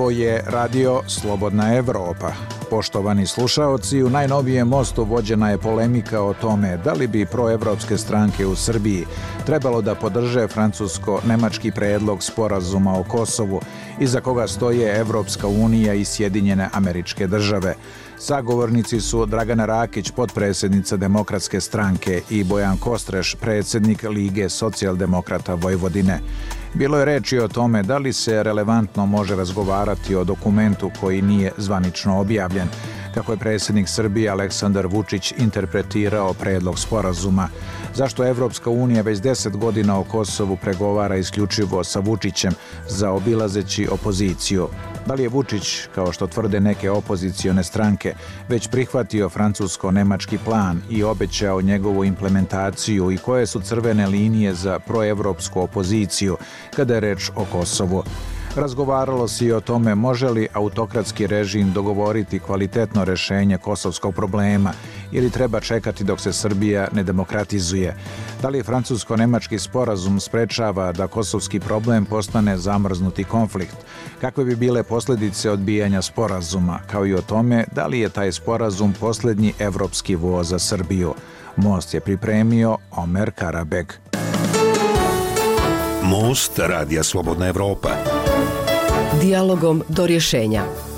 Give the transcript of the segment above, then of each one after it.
Ovo je radio Slobodna Evropa. Poštovani slušaoci, u najnovijem mostu vođena je polemika o tome da li bi proevropske stranke u Srbiji trebalo da podrže francusko-nemački predlog sporazuma o Kosovu, iza koga stoje Evropska unija i Sjedinjene američke države. Sagovornici su Dragana Rakić, podpredsednica Demokratske stranke i Bojan Kostreš, predsednik Lige socijaldemokrata Vojvodine. Bilo je reči o tome da li se relevantno može razgovarati o dokumentu koji nije zvanično objavljen, kako je predsednik Srbije Aleksandar Vučić interpretirao predlog sporazuma, zašto Evropska unija već 10 godina o Kosovu pregovara isključivo sa Vučićem za obilazeći opoziciju, Da li je Vučić, kao što tvrde neke opozicione stranke, već prihvatio francusko-nemački plan i obećao njegovu implementaciju i koje su crvene linije za proevropsku opoziciju kada je reč o Kosovu? Razgovaralo se i o tome može li autokratski režim dogovoriti kvalitetno rešenje kosovskog problema ili treba čekati dok se Srbija ne demokratizuje. Da li francusko-nemački sporazum sprečava da kosovski problem postane zamrznuti konflikt? Kakve bi bile posledice odbijanja sporazuma, kao i o tome da li je taj sporazum poslednji evropski voz za Srbiju? Most je pripremio Omer Karabeg. Most Radija Slobodna Evropa. Dialogom do rješenja.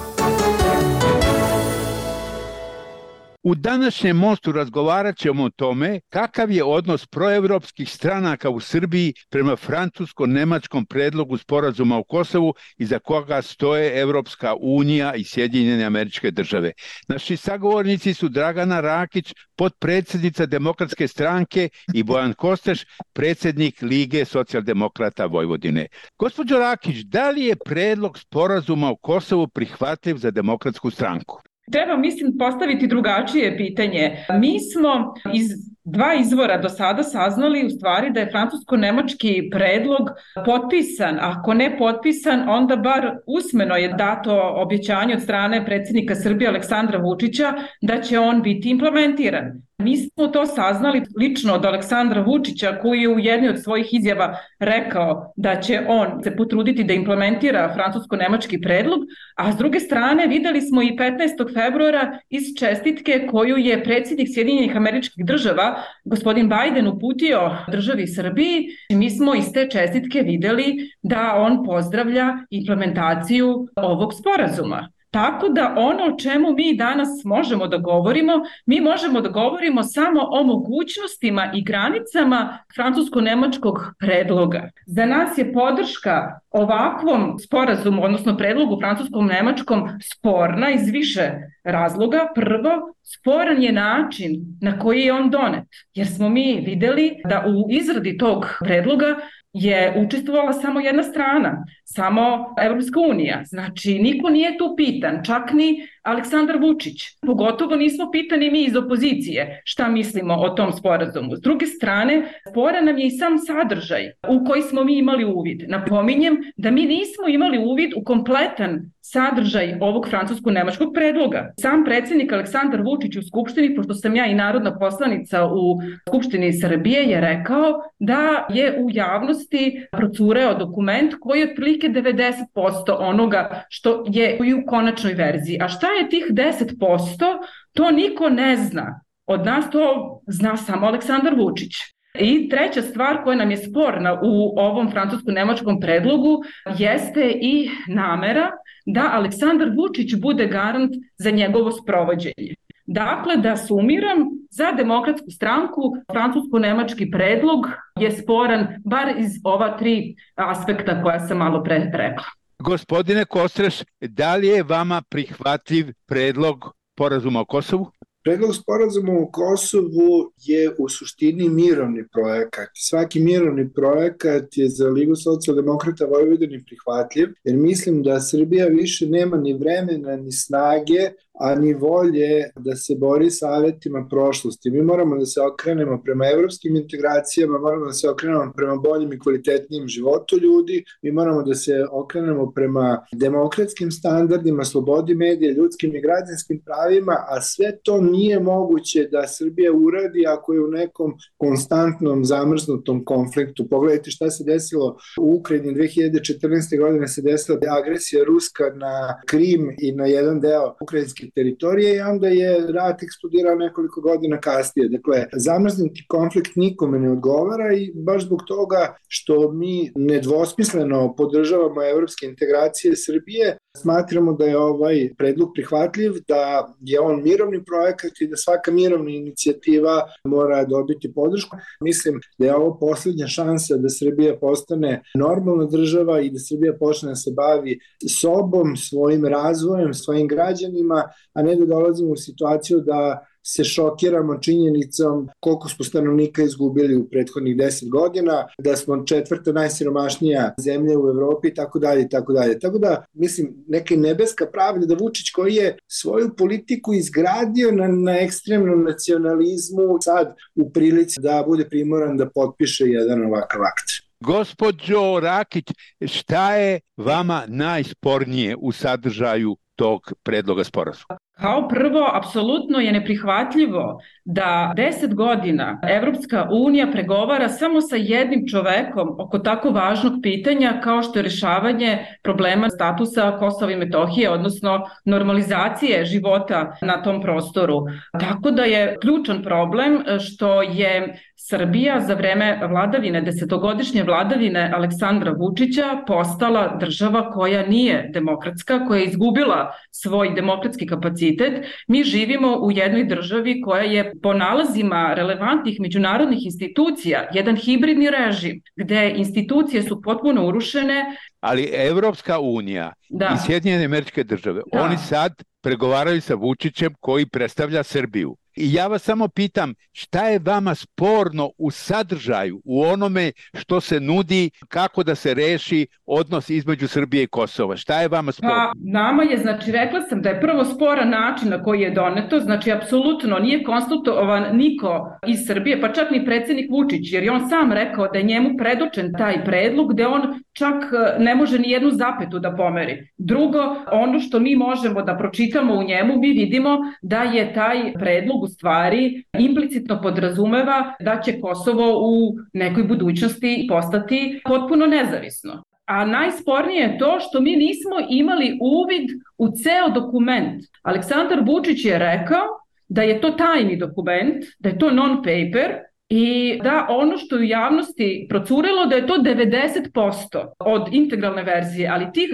U današnjem mostu razgovarat ćemo o tome kakav je odnos proevropskih stranaka u Srbiji prema francusko-nemačkom predlogu sporazuma o Kosovu i za koga stoje Evropska unija i Sjedinjene američke države. Naši sagovornici su Dragana Rakić, podpredsednica Demokratske stranke i Bojan Kosteš, predsednik Lige socijaldemokrata Vojvodine. Gospođo Rakić, da li je predlog sporazuma o Kosovu prihvatljiv za Demokratsku stranku? Treba, mislim, postaviti drugačije pitanje. Mi smo iz dva izvora do sada saznali u stvari da je francusko-nemački predlog potpisan. Ako ne potpisan, onda bar usmeno je dato objećanje od strane predsjednika Srbije Aleksandra Vučića da će on biti implementiran. Mi smo to saznali lično od Aleksandra Vučića koji je u jednoj od svojih izjava rekao da će on se potruditi da implementira francusko-nemački predlog, a s druge strane videli smo i 15. februara iz čestitke koju je predsjednik Sjedinjenih američkih država, gospodin Biden, uputio državi Srbiji. Mi smo iz te čestitke videli da on pozdravlja implementaciju ovog sporazuma. Tako da ono o čemu mi danas možemo da govorimo, mi možemo da govorimo samo o mogućnostima i granicama francusko-nemačkog predloga. Za nas je podrška ovakvom sporazumu, odnosno predlogu francuskom-nemačkom sporna iz više razloga. Prvo, sporan je način na koji je on donet, jer smo mi videli da u izradi tog predloga je učestvovala samo jedna strana, samo Evropska unija. Znači, niko nije tu pitan, čak ni Aleksandar Vučić. Pogotovo nismo pitani mi iz opozicije šta mislimo o tom sporazumu. S druge strane, spora nam je i sam sadržaj u koji smo mi imali uvid. Napominjem da mi nismo imali uvid u kompletan sadržaj ovog francusko-nemačkog predloga. Sam predsednik Aleksandar Vučić u Skupštini, pošto sam ja i narodna poslanica u Skupštini Srbije, je rekao da je u javnosti procureo dokument koji je otprilike 90% onoga što je i u konačnoj verziji. A šta je tih 10%? To niko ne zna. Od nas to zna samo Aleksandar Vučić. I treća stvar koja nam je sporna u ovom francusko-nemačkom predlogu jeste i namera da Aleksandar Vučić bude garant za njegovo sprovođenje. Dakle, da sumiram, za demokratsku stranku francusko-nemački predlog je sporan bar iz ova tri aspekta koja sam malo pre rekla. Gospodine Kostreš, da li je vama prihvatljiv predlog porazuma o Kosovu? Predlog sporazuma u Kosovu je u suštini mirovni projekat. Svaki mirovni projekat je za Ligu socijaldemokrata Vojvodini prihvatljiv, jer mislim da Srbija više nema ni vremena ni snage, a ni volje da se bori savetima prošlosti. Mi moramo da se okrenemo prema evropskim integracijama, moramo da se okrenemo prema boljim i kvalitetnijim životu ljudi, mi moramo da se okrenemo prema demokratskim standardima, slobodi medije, ljudskim i građanskim pravima, a sve to nije moguće da Srbija uradi ako je u nekom konstantnom zamrznutom konfliktu. Pogledajte šta se desilo u Ukrajini 2014. godine se desila agresija Ruska na Krim i na jedan deo ukrajinske teritorije i onda je rat eksplodirao nekoliko godina kasnije. Dakle, zamrznuti konflikt nikome ne odgovara i baš zbog toga što mi nedvosmisleno podržavamo evropske integracije Srbije, smatramo da je ovaj predlog prihvatljiv, da je on mirovni projekat i da svaka mirovna inicijativa mora dobiti podršku. Mislim da je ovo poslednja šansa da Srbija postane normalna država i da Srbija počne da se bavi sobom, svojim razvojem, svojim građanima, a ne da dolazimo u situaciju da se šokiramo činjenicom koliko smo stanovnika izgubili u prethodnih 10 godina, da smo četvrta najsiromašnija zemlja u Evropi i tako dalje i tako dalje. Tako da, mislim, neka nebeska pravda da Vučić koji je svoju politiku izgradio na, na ekstremnom nacionalizmu sad u prilici da bude primoran da potpiše jedan ovakav akt. Gospodžo Rakić, šta je vama najspornije u sadržaju tog predloga sporazuma? Kao prvo, apsolutno je neprihvatljivo da 10 godina Evropska unija pregovara samo sa jednim čovekom oko tako važnog pitanja kao što je rešavanje problema statusa Kosova i Metohije, odnosno normalizacije života na tom prostoru. Tako da je ključan problem što je Srbija za vreme vladavine, desetogodišnje vladavine Aleksandra Vučića postala država koja nije demokratska, koja je izgubila svoj demokratski kapacitet. Mi živimo u jednoj državi koja je po nalazima relevantnih međunarodnih institucija jedan hibridni režim, gde institucije su potpuno urušene. Ali Evropska unija da. i Sjedinjene američke države, da. oni sad pregovaraju sa Vučićem koji predstavlja Srbiju. I ja vas samo pitam šta je vama sporno u sadržaju, u onome što se nudi, kako da se reši odnos između Srbije i Kosova? Šta je vama sporno? Pa, nama je, znači, rekla sam da je prvo sporan način na koji je doneto, znači, apsolutno nije konsultovan niko iz Srbije, pa čak ni predsednik Vučić, jer je on sam rekao da je njemu predočen taj predlog, gde on čak e, ne može ni jednu zapetu da pomeri. Drugo, ono što mi možemo da pročitamo u njemu, mi vidimo da je taj predlog u stvari implicitno podrazumeva da će Kosovo u nekoj budućnosti postati potpuno nezavisno. A najspornije je to što mi nismo imali uvid u ceo dokument. Aleksandar Vučić je rekao da je to tajni dokument, da je to non-paper i da ono što je u javnosti procurilo da je to 90% od integralne verzije, ali tih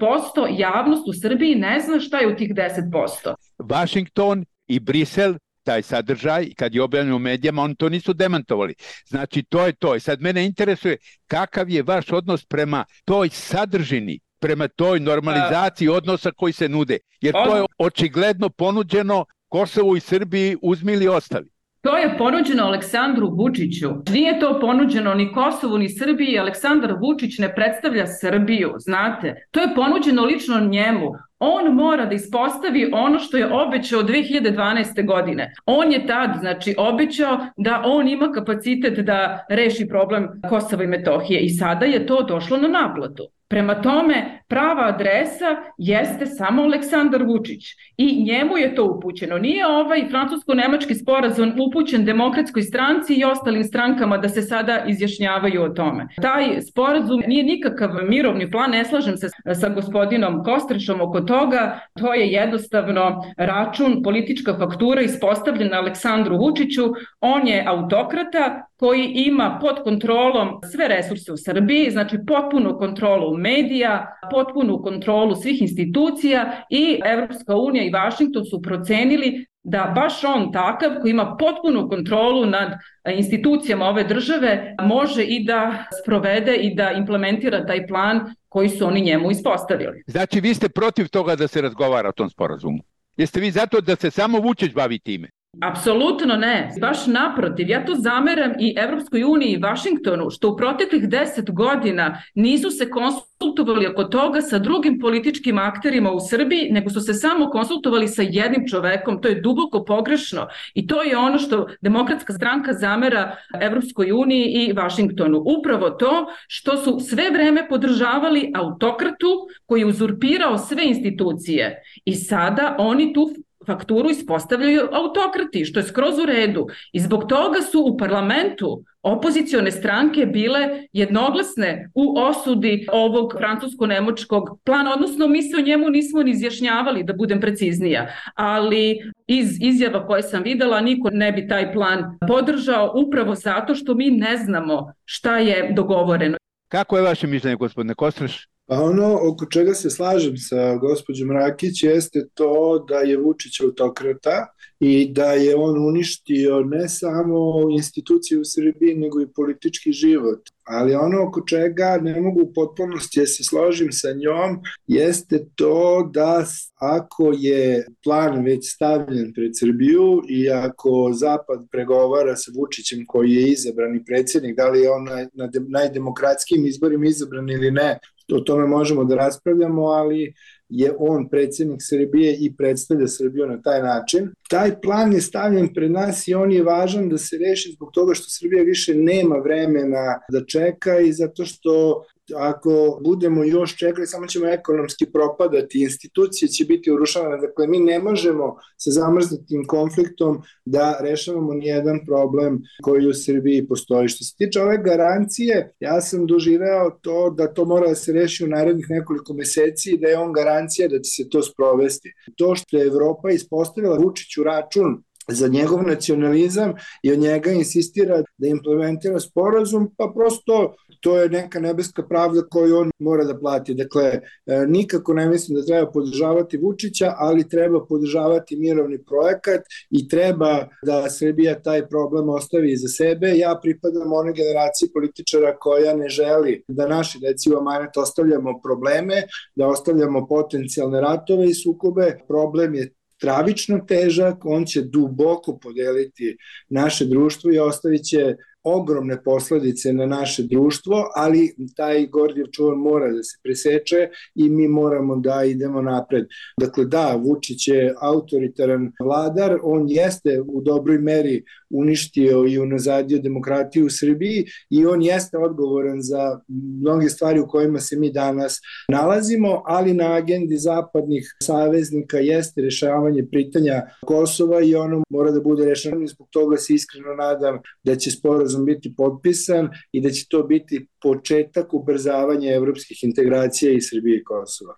10% javnost u Srbiji ne zna šta je u tih 10%. Washington i Brisel taj sadržaj, kad je objavljeno u medijama, oni to nisu demantovali. Znači, to je to. I sad mene interesuje kakav je vaš odnos prema toj sadržini, prema toj normalizaciji odnosa koji se nude. Jer to je očigledno ponuđeno Kosovu i Srbiji uzmili ostali. To je ponuđeno Aleksandru Vučiću. Nije to ponuđeno ni Kosovu ni Srbiji. Aleksandar Vučić ne predstavlja Srbiju, znate. To je ponuđeno lično njemu on mora da ispostavi ono što je obećao 2012. godine. On je tad, znači, obećao da on ima kapacitet da reši problem Kosova i Metohije i sada je to došlo na naplatu. Prema tome, prava adresa jeste samo Aleksandar Vučić i njemu je to upućeno. Nije ovaj francusko-nemački sporazum upućen demokratskoj stranci i ostalim strankama da se sada izjašnjavaju o tome. Taj sporazum nije nikakav mirovni plan, ne slažem se sa gospodinom Kostrešom oko toga, to je jednostavno račun, politička faktura ispostavljena Aleksandru Vučiću, on je autokrata koji ima pod kontrolom sve resurse u Srbiji, znači potpunu kontrolu medija, potpunu kontrolu svih institucija i Evropska unija i Vašington su procenili da baš on takav koji ima potpunu kontrolu nad institucijama ove države može i da sprovede i da implementira taj plan koji su oni njemu ispostavili. Znači vi ste protiv toga da se razgovara o tom sporazumu? Jeste vi zato da se samo Vučić bavi time? Apsolutno ne. Baš naprotiv. Ja to zameram i Evropskoj uniji i Vašingtonu, što u proteklih deset godina nisu se konsultovali oko toga sa drugim političkim akterima u Srbiji, nego su se samo konsultovali sa jednim čovekom. To je duboko pogrešno i to je ono što demokratska stranka zamera Evropskoj uniji i Vašingtonu. Upravo to što su sve vreme podržavali autokratu koji je uzurpirao sve institucije i sada oni tu fakturu ispostavljaju autokrati, što je skroz u redu. I zbog toga su u parlamentu opozicione stranke bile jednoglasne u osudi ovog francusko-nemočkog plana, odnosno mi se o njemu nismo ni izjašnjavali, da budem preciznija, ali iz izjava koje sam videla niko ne bi taj plan podržao upravo zato što mi ne znamo šta je dogovoreno. Kako je vaše mišljenje, gospodine Kostreš? Pa ono oko čega se slažem sa gospođom Rakić jeste to da je Vučić autokrata i da je on uništio ne samo institucije u Srbiji, nego i politički život. Ali ono oko čega ne mogu u potpunosti da se složim sa njom jeste to da ako je plan već stavljen pred Srbiju i ako Zapad pregovara sa Vučićem koji je izabrani predsednik, da li je on na, na najdemokratskim izborima izabran ili ne, o tome možemo da raspravljamo, ali je on predsednik Srbije i predstavlja Srbiju na taj način. Taj plan je stavljen pred nas i on je važan da se reši zbog toga što Srbija više nema vremena da čeka i zato što ako budemo još čekali, samo ćemo ekonomski propadati, institucije će biti urušavane, dakle mi ne možemo sa zamrznutim konfliktom da rešavamo nijedan problem koji u Srbiji postoji. Što se tiče ove garancije, ja sam doživeo to da to mora da se reši u narednih nekoliko meseci i da je on garancija da će se to sprovesti. To što je Evropa ispostavila Vučiću račun za njegov nacionalizam i od njega insistira da implementira sporazum, pa prosto to je neka nebeska pravda koju on mora da plati. Dakle, e, nikako ne mislim da treba podržavati Vučića, ali treba podržavati mirovni projekat i treba da Srbija taj problem ostavi za sebe. Ja pripadam onoj generaciji političara koja ne želi da naši deci u amanet ostavljamo probleme, da ostavljamo potencijalne ratove i sukobe. Problem je stravično težak, on će duboko podeliti naše društvo i ostavit će ogromne posledice na naše društvo, ali taj Gordijev čuvar mora da se preseče i mi moramo da idemo napred. Dakle, da, Vučić je autoritaran vladar, on jeste u dobroj meri uništio i unazadio demokratiju u Srbiji i on jeste odgovoran za mnoge stvari u kojima se mi danas nalazimo, ali na agendi zapadnih saveznika jeste rešavanje pitanja Kosova i ono mora da bude rešeno. Zbog toga se iskreno nadam da će sporazum biti potpisan i da će to biti početak ubrzavanja evropskih integracija i Srbije i Kosova.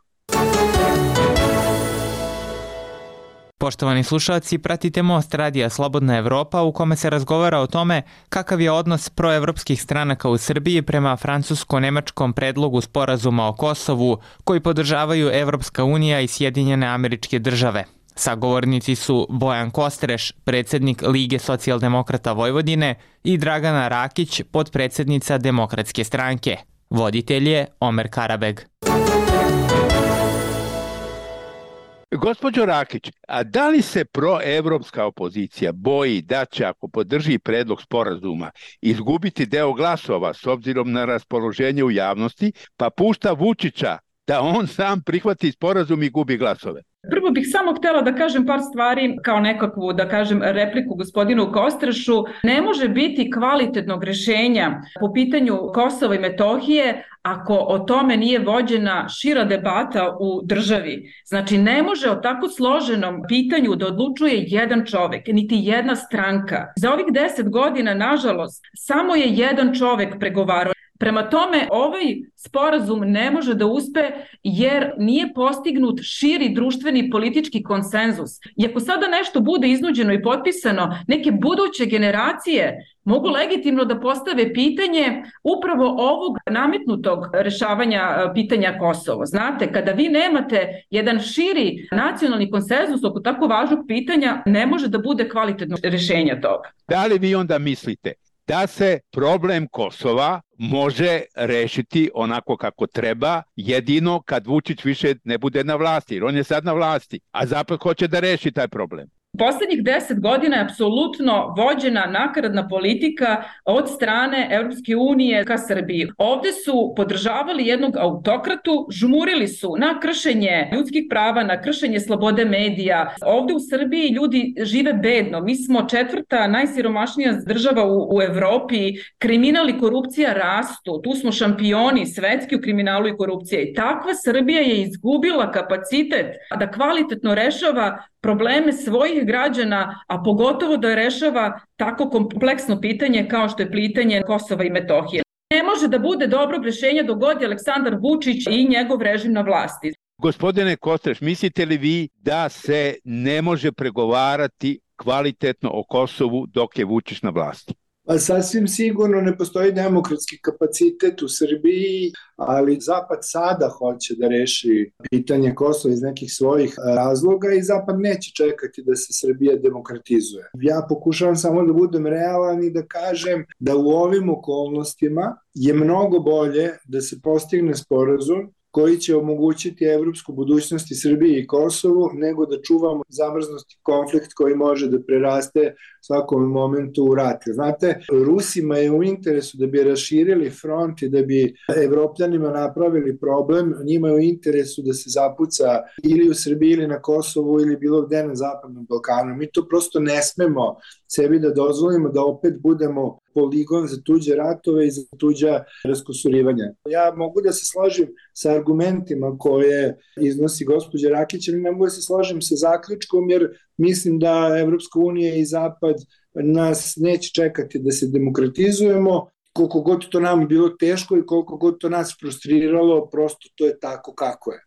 Poštovani slušalci, pratite Most radija Slobodna Evropa u kome se razgovara o tome kakav je odnos proevropskih stranaka u Srbiji prema francusko-nemačkom predlogu sporazuma o Kosovu koji podržavaju Evropska unija i Sjedinjene američke države. Sagovornici su Bojan Kostreš, predsednik Lige socijaldemokrata Vojvodine i Dragana Rakić, podpredsednica Demokratske stranke. Voditelj je Omer Karabeg. Gospođo Rakić, a da li se proevropska opozicija boji da će ako podrži predlog sporazuma izgubiti deo glasova s obzirom na raspoloženje u javnosti, pa pušta Vučića da on sam prihvati sporazum i gubi glasove? Prvo bih samo htela da kažem par stvari kao nekakvu, da kažem, repliku gospodinu Kostrašu. Ne može biti kvalitetnog rešenja po pitanju Kosova i Metohije ako o tome nije vođena šira debata u državi. Znači, ne može o tako složenom pitanju da odlučuje jedan čovek, niti jedna stranka. Za ovih deset godina, nažalost, samo je jedan čovek pregovarao. Prema tome, ovaj sporazum ne može da uspe jer nije postignut širi društveni politički konsenzus. I ako sada nešto bude iznuđeno i potpisano, neke buduće generacije mogu legitimno da postave pitanje upravo ovog nametnutog rešavanja e, pitanja Kosovo. Znate, kada vi nemate jedan širi nacionalni konsenzus oko tako važnog pitanja, ne može da bude kvalitetno rešenja toga. Da li vi onda mislite da se problem Kosova može rešiti onako kako treba, jedino kad Vučić više ne bude na vlasti, jer on je sad na vlasti, a Zapad hoće da reši taj problem. Poslednjih deset godina je apsolutno vođena nakaradna politika od strane Europske unije ka Srbiji. Ovde su podržavali jednog autokratu, žmurili su na kršenje ljudskih prava, na kršenje slobode medija. Ovde u Srbiji ljudi žive bedno. Mi smo četvrta najsiromašnija država u, u Evropi. Kriminal i korupcija rastu. Tu smo šampioni svetski u kriminalu i korupcije. I takva Srbija je izgubila kapacitet da kvalitetno rešava probleme svojih građana, a pogotovo da rešava tako kompleksno pitanje kao što je pitanje Kosova i Metohije. Ne može da bude dobro rešenje dogodi Aleksandar Vučić i njegov režim na vlasti. Gospodine Kostreš, mislite li vi da se ne može pregovarati kvalitetno o Kosovu dok je Vučić na vlasti? Pa sasvim sigurno ne postoji demokratski kapacitet u Srbiji, ali Zapad sada hoće da reši pitanje Kosova iz nekih svojih razloga i Zapad neće čekati da se Srbija demokratizuje. Ja pokušavam samo da budem realan i da kažem da u ovim okolnostima je mnogo bolje da se postigne sporazum koji će omogućiti evropsku budućnost i Srbiji i Kosovu, nego da čuvamo zamrznosti konflikt koji može da preraste svakom momentu u rat. Znate, Rusima je u interesu da bi raširili front i da bi evropljanima napravili problem, njima je u interesu da se zapuca ili u Srbiji ili na Kosovu ili bilo gde na Zapadnom Balkanu. Mi to prosto ne smemo sebi da dozvolimo da opet budemo poligon za tuđe ratove i za tuđa raskosurivanja. Ja mogu da se složim sa argumentima koje iznosi gospođa Rakić, ali ne mogu da se složim sa zaključkom, jer mislim da Evropska unija i Zapad nas neće čekati da se demokratizujemo, koliko god to nam bilo teško i koliko god to nas frustriralo, prosto to je tako kako je.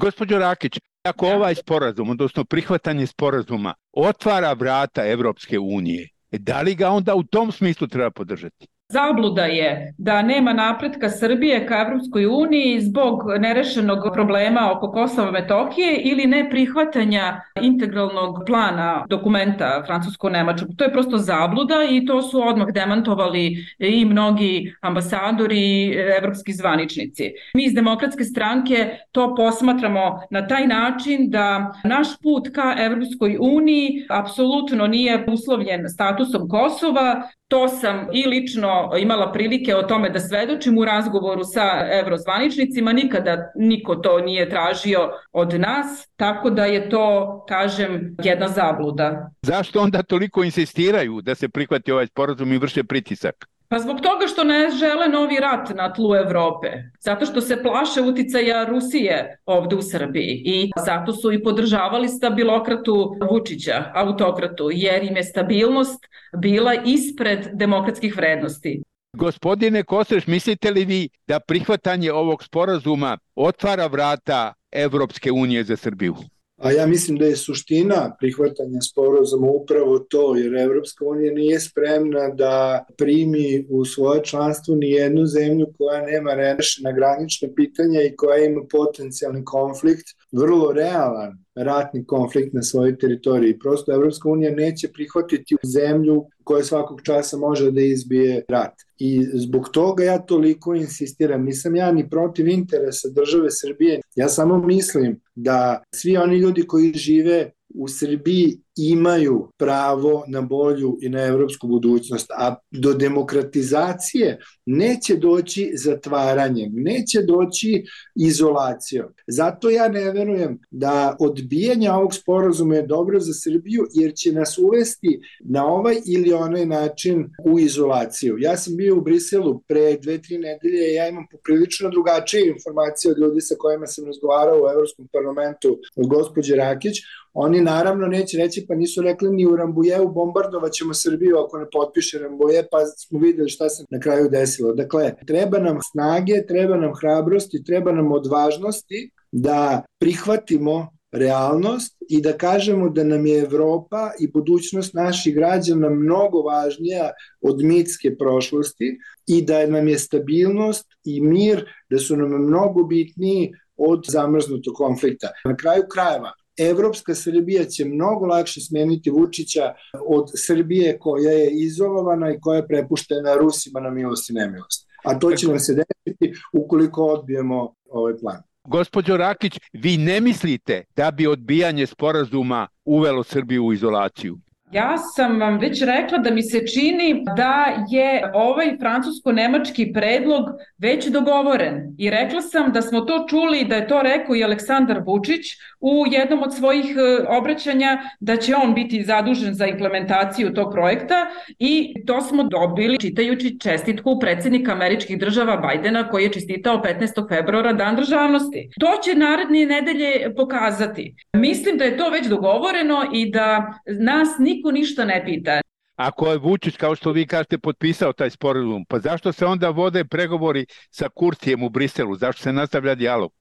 Gospođo Rakić, ako ovaj sporazum, odnosno prihvatanje sporazuma, otvara vrata Evropske unije, da li ga onda u tom smislu treba podržati? Zabluda je da nema napretka Srbije ka Evropskoj uniji zbog nerešenog problema oko Kosova Metohije ili ne prihvatanja integralnog plana dokumenta francusko-nemačkog. To je prosto zabluda i to su odmah demantovali i mnogi ambasadori i evropski zvaničnici. Mi iz demokratske stranke to posmatramo na taj način da naš put ka Evropskoj uniji apsolutno nije uslovljen statusom Kosova, To sam i lično imala prilike o tome da svedočim u razgovoru sa evrozvaničnicima, nikada niko to nije tražio od nas, tako da je to, kažem, jedna zabluda. Zašto onda toliko insistiraju da se prihvati ovaj sporazum i vrše pritisak? Pa zbog toga što ne žele novi rat na tlu Evrope, zato što se plaše uticaja Rusije ovde u Srbiji i zato su i podržavali stabilokratu Vučića, autokratu, jer im je stabilnost bila ispred demokratskih vrednosti. Gospodine Kosreš, mislite li vi da prihvatanje ovog sporazuma otvara vrata Evropske unije za Srbiju? A ja mislim da je suština prihvatanja sporozuma upravo to, jer Evropska unija nije spremna da primi u svoje članstvo ni jednu zemlju koja nema rešena granična pitanja i koja ima potencijalni konflikt, vrlo realan ratni konflikt na svojoj teritoriji. Prosto Evropska unija neće prihvatiti zemlju koja svakog časa može da izbije rat. I zbog toga ja toliko insistiram. Nisam ja ni protiv interesa države Srbije. Ja samo mislim da svi oni ljudi koji žive u Srbiji imaju pravo na bolju i na evropsku budućnost, a do demokratizacije neće doći zatvaranjem, neće doći izolacijom. Zato ja ne verujem da odbijanje ovog sporazuma je dobro za Srbiju, jer će nas uvesti na ovaj ili onaj način u izolaciju. Ja sam bio u Briselu pre dve, tri nedelje i ja imam poprilično drugačije informacije od ljudi sa kojima sam razgovarao u Evropskom parlamentu od gospođe Rakić. Oni naravno neće reći pa nisu rekli ni u Rambujevu bombardovat ćemo Srbiju ako ne potpiše Rambuje, pa smo videli šta se na kraju desilo. Dakle, treba nam snage, treba nam hrabrosti, treba nam odvažnosti da prihvatimo realnost i da kažemo da nam je Evropa i budućnost naših građana mnogo važnija od mitske prošlosti i da nam je stabilnost i mir, da su nam mnogo bitniji od zamrznutog konflikta. Na kraju krajeva, Evropska Srbija će mnogo lakše smeniti Vučića od Srbije koja je izolovana i koja je prepuštena Rusima na milost i nemilost. A to će nam se desiti ukoliko odbijemo ovaj plan. Gospođo Rakić, vi ne mislite da bi odbijanje sporazuma uvelo Srbiju u izolaciju? Ja sam vam već rekla da mi se čini da je ovaj francusko-nemački predlog već dogovoren i rekla sam da smo to čuli da je to rekao i Aleksandar Vučić u jednom od svojih e, obraćanja da će on biti zadužen za implementaciju tog projekta i to smo dobili čitajući čestitku predsednika američkih država Bajdena koji je čestitao 15. februara dan državnosti. To će naredne nedelje pokazati. Mislim da je to već dogovoreno i da nas niko niko ništa ne pita. Ako je Vučić, kao što vi kažete, potpisao taj sporazum, pa zašto se onda vode pregovori sa Kurtijem u Briselu? Zašto se nastavlja dijalog?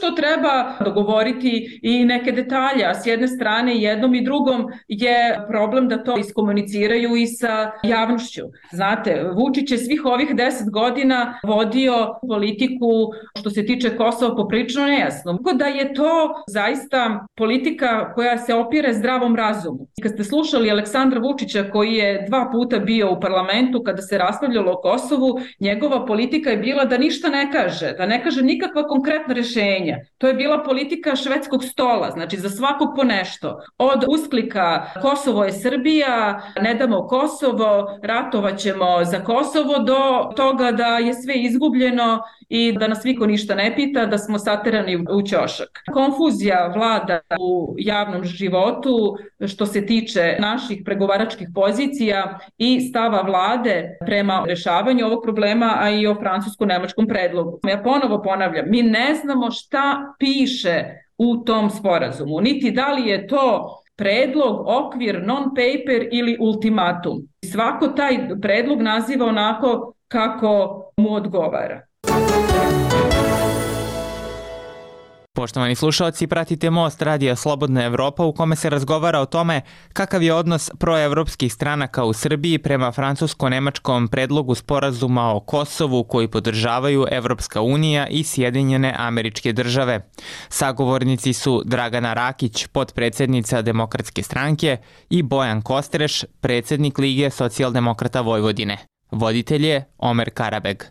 Što treba dogovoriti i neke detalje, a s jedne strane jednom i drugom je problem da to iskomuniciraju i sa javnošću. Znate, Vučić je svih ovih deset godina vodio politiku što se tiče Kosova poprično nejasno. Tako da je to zaista politika koja se opire zdravom razumu. Kad ste slušali Aleksandra Vučića koji je dva puta bio u parlamentu kada se raspravljalo o Kosovu, njegova politika je bila da ništa ne kaže, da ne kaže nikakva konkretna rešenja. To je bila politika švedskog stola, znači za svakog po nešto. Od usklika Kosovo je Srbija, ne damo Kosovo, ratovaćemo za Kosovo, do toga da je sve izgubljeno i da nas niko ništa ne pita, da smo saterani u ćošak. Konfuzija vlada u javnom životu što se tiče naših pregovaračkih pozicija i stava vlade prema rešavanju ovog problema, a i o francusko-nemačkom predlogu. Ja ponovo ponavljam, mi ne znamo šta piše u tom sporazumu, niti da li je to predlog, okvir, non-paper ili ultimatum. Svako taj predlog naziva onako kako mu odgovara. Poštovani slušalci, pratite Most Radija Slobodna Evropa u kome se razgovara o tome kakav je odnos proevropskih stranaka u Srbiji prema francusko-nemačkom predlogu sporazuma o Kosovu koji podržavaju Evropska unija i Sjedinjene američke države. Sagovornici su Dragana Rakić, podpredsednica Demokratske stranke i Bojan Kostreš, predsednik Lige socijaldemokrata Vojvodine. Voditelj je Omer Karabeg.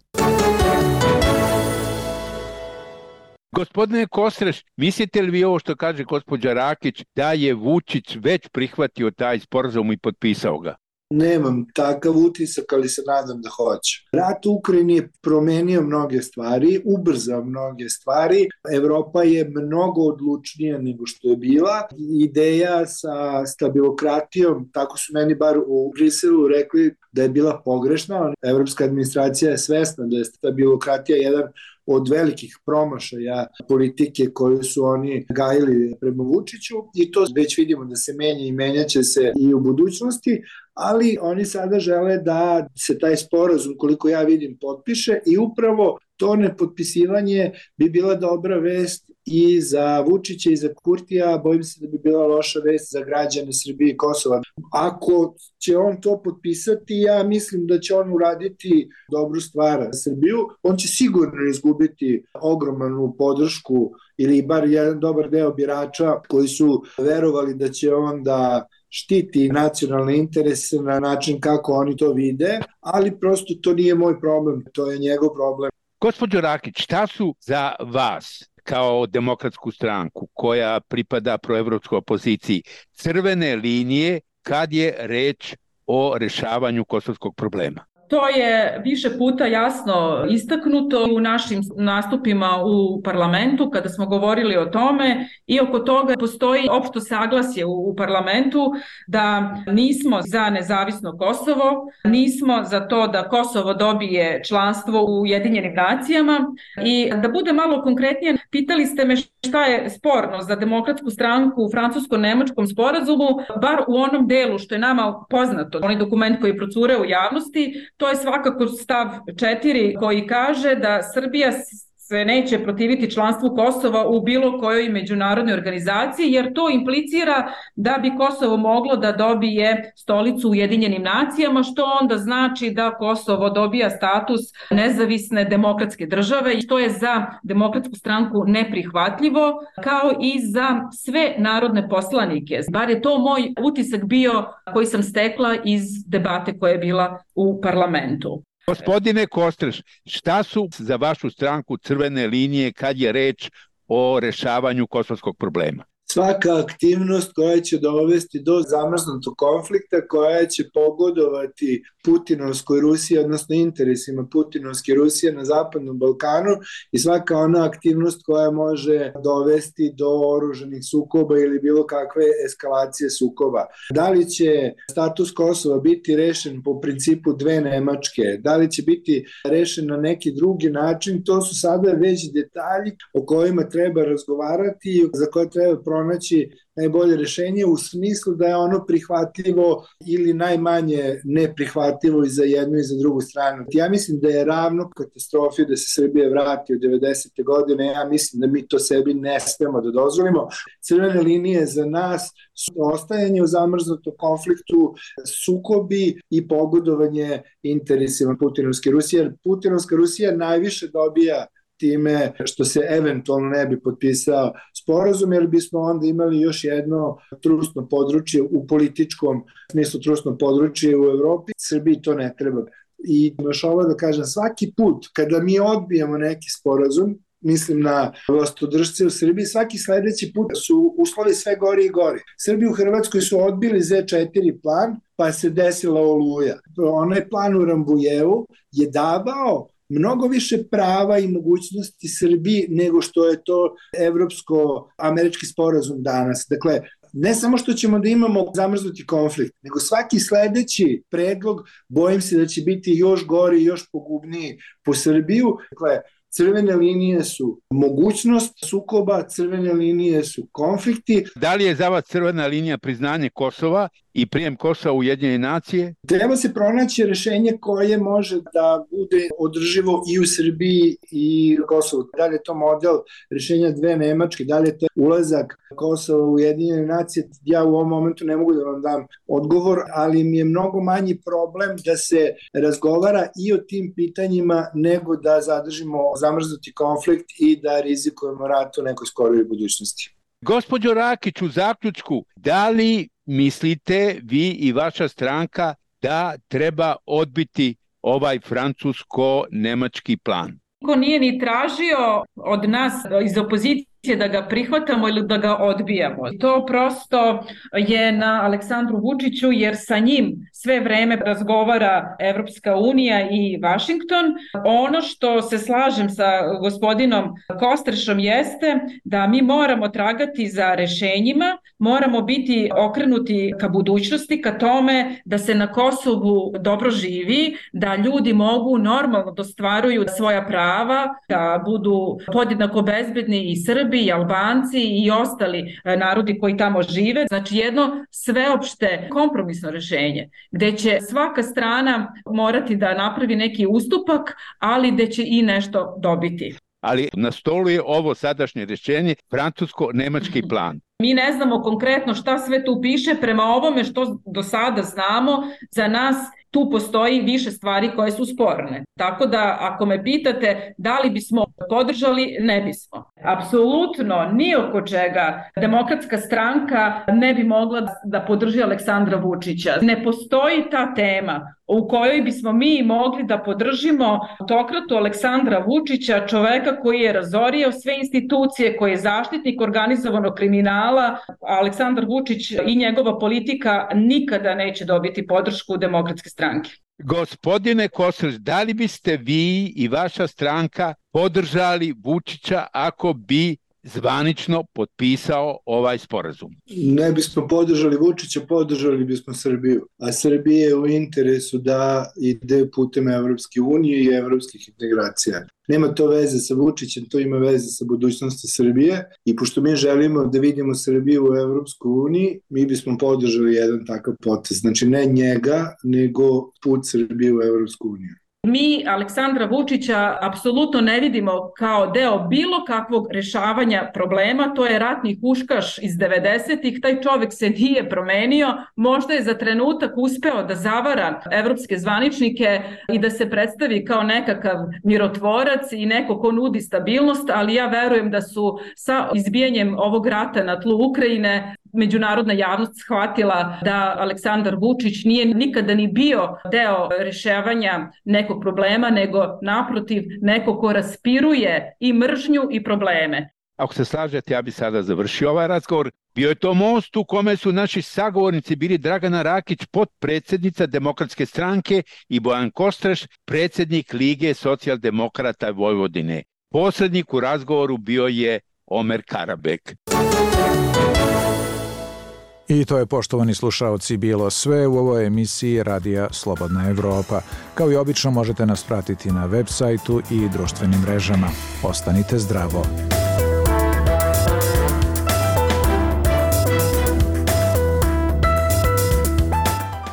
Gospodine Kostreš, mislite li vi ovo što kaže gospođa Rakić da je Vučić već prihvatio taj sporazum i potpisao ga? Nemam takav utisak, ali se nadam da hoće. Rat u Ukrajini je promenio mnoge stvari, ubrzao mnoge stvari. Evropa je mnogo odlučnija nego što je bila. Ideja sa stabilokratijom, tako su meni bar u Briselu rekli da je bila pogrešna. Evropska administracija je svesna da je stabilokratija jedan od velikih promašaja politike koju su oni gajili prema Vučiću i to već vidimo da se menja i menjaće se i u budućnosti, ali oni sada žele da se taj sporazum, koliko ja vidim, potpiše i upravo to nepotpisivanje bi bila dobra vest i za Vučića i za Kurtija, bojim se da bi bila loša vest za građane Srbije i Kosova. Ako će on to potpisati, ja mislim da će on uraditi dobru stvar za Srbiju. On će sigurno izgubiti ogromnu podršku ili bar jedan dobar deo birača koji su verovali da će on da štiti nacionalne interese na način kako oni to vide, ali prosto to nije moj problem, to je njegov problem. Gospodin Rakić, šta su za vas kao demokratsku stranku koja pripada proevropskoj opoziciji crvene linije kad je reč o rešavanju kosovskog problema? To je više puta jasno istaknuto u našim nastupima u parlamentu kada smo govorili o tome i oko toga postoji opšto saglasje u, u parlamentu da nismo za nezavisno Kosovo, nismo za to da Kosovo dobije članstvo u Ujedinjenim nacijama i da bude malo konkretnije, pitali ste me šta je sporno za demokratsku stranku u francusko-nemačkom sporazumu, bar u onom delu što je nama poznato, onaj dokument koji procure u javnosti, To je svakako stav 4 koji kaže da Srbija se neće protiviti članstvu Kosova u bilo kojoj međunarodnoj organizaciji, jer to implicira da bi Kosovo moglo da dobije stolicu u Ujedinjenim nacijama, što onda znači da Kosovo dobija status nezavisne demokratske države i to je za demokratsku stranku neprihvatljivo, kao i za sve narodne poslanike. Bar je to moj utisak bio koji sam stekla iz debate koja je bila u parlamentu. Gospodine Kostreš, šta su za vašu stranku crvene linije kad je reč o rešavanju kosovskog problema? Svaka aktivnost koja će dovesti do zamrznutog konflikta, koja će pogodovati Putinovskoj Rusiji, odnosno interesima Putinovske Rusije na Zapadnom Balkanu i svaka ona aktivnost koja može dovesti do oruženih sukoba ili bilo kakve eskalacije sukoba. Da li će status Kosova biti rešen po principu dve Nemačke, da li će biti rešen na neki drugi način, to su sada već detalji o kojima treba razgovarati i za koje treba pronaći najbolje rešenje u smislu da je ono prihvatljivo ili najmanje neprihvatljivo i za jednu i za drugu stranu. Ja mislim da je ravno katastrofi da se Srbije vrati u 90. godine, ja mislim da mi to sebi ne smemo da dozvolimo. Crvene linije za nas su ostajanje u zamrznutom konfliktu, sukobi i pogodovanje interesima Putinovske Rusije, jer Putinovska Rusija najviše dobija time što se eventualno ne bi potpisao sporazum, jer bismo onda imali još jedno trusno područje u političkom smislu trusno područje u Evropi. Srbiji to ne treba. I još ovo da kažem, svaki put kada mi odbijemo neki sporazum, mislim na vlastodržce u Srbiji, svaki sledeći put su uslovi sve gori i gori. Srbi u Hrvatskoj su odbili Z4 plan, pa se desila oluja. Onaj plan u Rambujevu je davao mnogo više prava i mogućnosti Srbiji nego što je to evropsko-američki sporazum danas. Dakle, ne samo što ćemo da imamo zamrznuti konflikt, nego svaki sledeći predlog bojim se da će biti još gori još pogubniji po Srbiju. Dakle, Crvene linije su mogućnost sukoba, crvene linije su konflikti. Da li je za vas crvena linija priznanje Kosova i prijem Kosova u Ujedinjene nacije? Treba se pronaći rešenje koje može da bude održivo i u Srbiji i u Kosovu. Da li je to model rešenja dve Nemačke, da li je to ulazak Kosova u Ujedinjene nacije? Ja u ovom momentu ne mogu da vam dam odgovor, ali mi je mnogo manji problem da se razgovara i o tim pitanjima nego da zadržimo zamrznuti konflikt i da rizikujemo rat u nekoj skorijoj budućnosti. Gospodjo Rakić, u zaključku, da li mislite vi i vaša stranka da treba odbiti ovaj francusko-nemački plan? Niko nije ni tražio od nas iz opozicije da ga prihvatamo ili da ga odbijamo. To prosto je na Aleksandru Vučiću jer sa njim sve vreme razgovara Evropska unija i Washington. Ono što se slažem sa gospodinom Kostrešom jeste da mi moramo tragati za rešenjima, moramo biti okrenuti ka budućnosti, ka tome da se na Kosovu dobro živi, da ljudi mogu normalno da ostvaruju svoja prava, da budu podjednako bezbedni i Srbi Srbi i Albanci i ostali e, narodi koji tamo žive. Znači jedno sveopšte kompromisno rešenje gde će svaka strana morati da napravi neki ustupak, ali gde će i nešto dobiti. Ali na stolu je ovo sadašnje rešenje, francusko-nemački plan. Mi ne znamo konkretno šta sve tu piše, prema ovome što do sada znamo, za nas tu postoji više stvari koje su sporne. Tako da ako me pitate da li bismo podržali, ne bismo. Apsolutno ni oko čega demokratska stranka ne bi mogla da podrži Aleksandra Vučića. Ne postoji ta tema u kojoj bismo mi mogli da podržimo autokratu Aleksandra Vučića, čoveka koji je razorio sve institucije, koji je zaštitnik organizovanog kriminala. Aleksandar Vučić i njegova politika nikada neće dobiti podršku demokratske stranke. Gospodine Kosreć, da li biste vi i vaša stranka podržali Vučića ako bi zvanično potpisao ovaj sporazum? Ne bismo podržali Vučića, podržali bismo Srbiju. A Srbije je u interesu da ide putem Evropske unije i evropskih integracija. Nema to veze sa Vučićem, to ima veze sa budućnosti Srbije i pošto mi želimo da vidimo Srbiju u Evropskoj uniji, mi bismo podržali jedan takav potez. Znači ne njega, nego put Srbije u Evropsku uniju. Mi Aleksandra Vučića apsolutno ne vidimo kao deo bilo kakvog rešavanja problema, to je ratni huškaš iz 90-ih, taj čovek se nije promenio, možda je za trenutak uspeo da zavara evropske zvaničnike i da se predstavi kao nekakav mirotvorac i neko ko nudi stabilnost, ali ja verujem da su sa izbijanjem ovog rata na tlu Ukrajine međunarodna javnost shvatila da Aleksandar Vučić nije nikada ni bio deo rešavanja nekog problema, nego naprotiv neko ko raspiruje i mržnju i probleme. Ako se slažete, ja bi sada završio ovaj razgovor. Bio je to most u kome su naši sagovornici bili Dragana Rakić, potpredsednica Demokratske stranke i Bojan Kostreš, predsednik Lige socijaldemokrata Vojvodine. Posrednik u razgovoru bio je Omer Karabek. I to je, poštovani slušaoci, bilo sve u ovoj emisiji Radija Slobodna Evropa. Kao i obično možete nas pratiti na web sajtu i društvenim mrežama. Ostanite zdravo!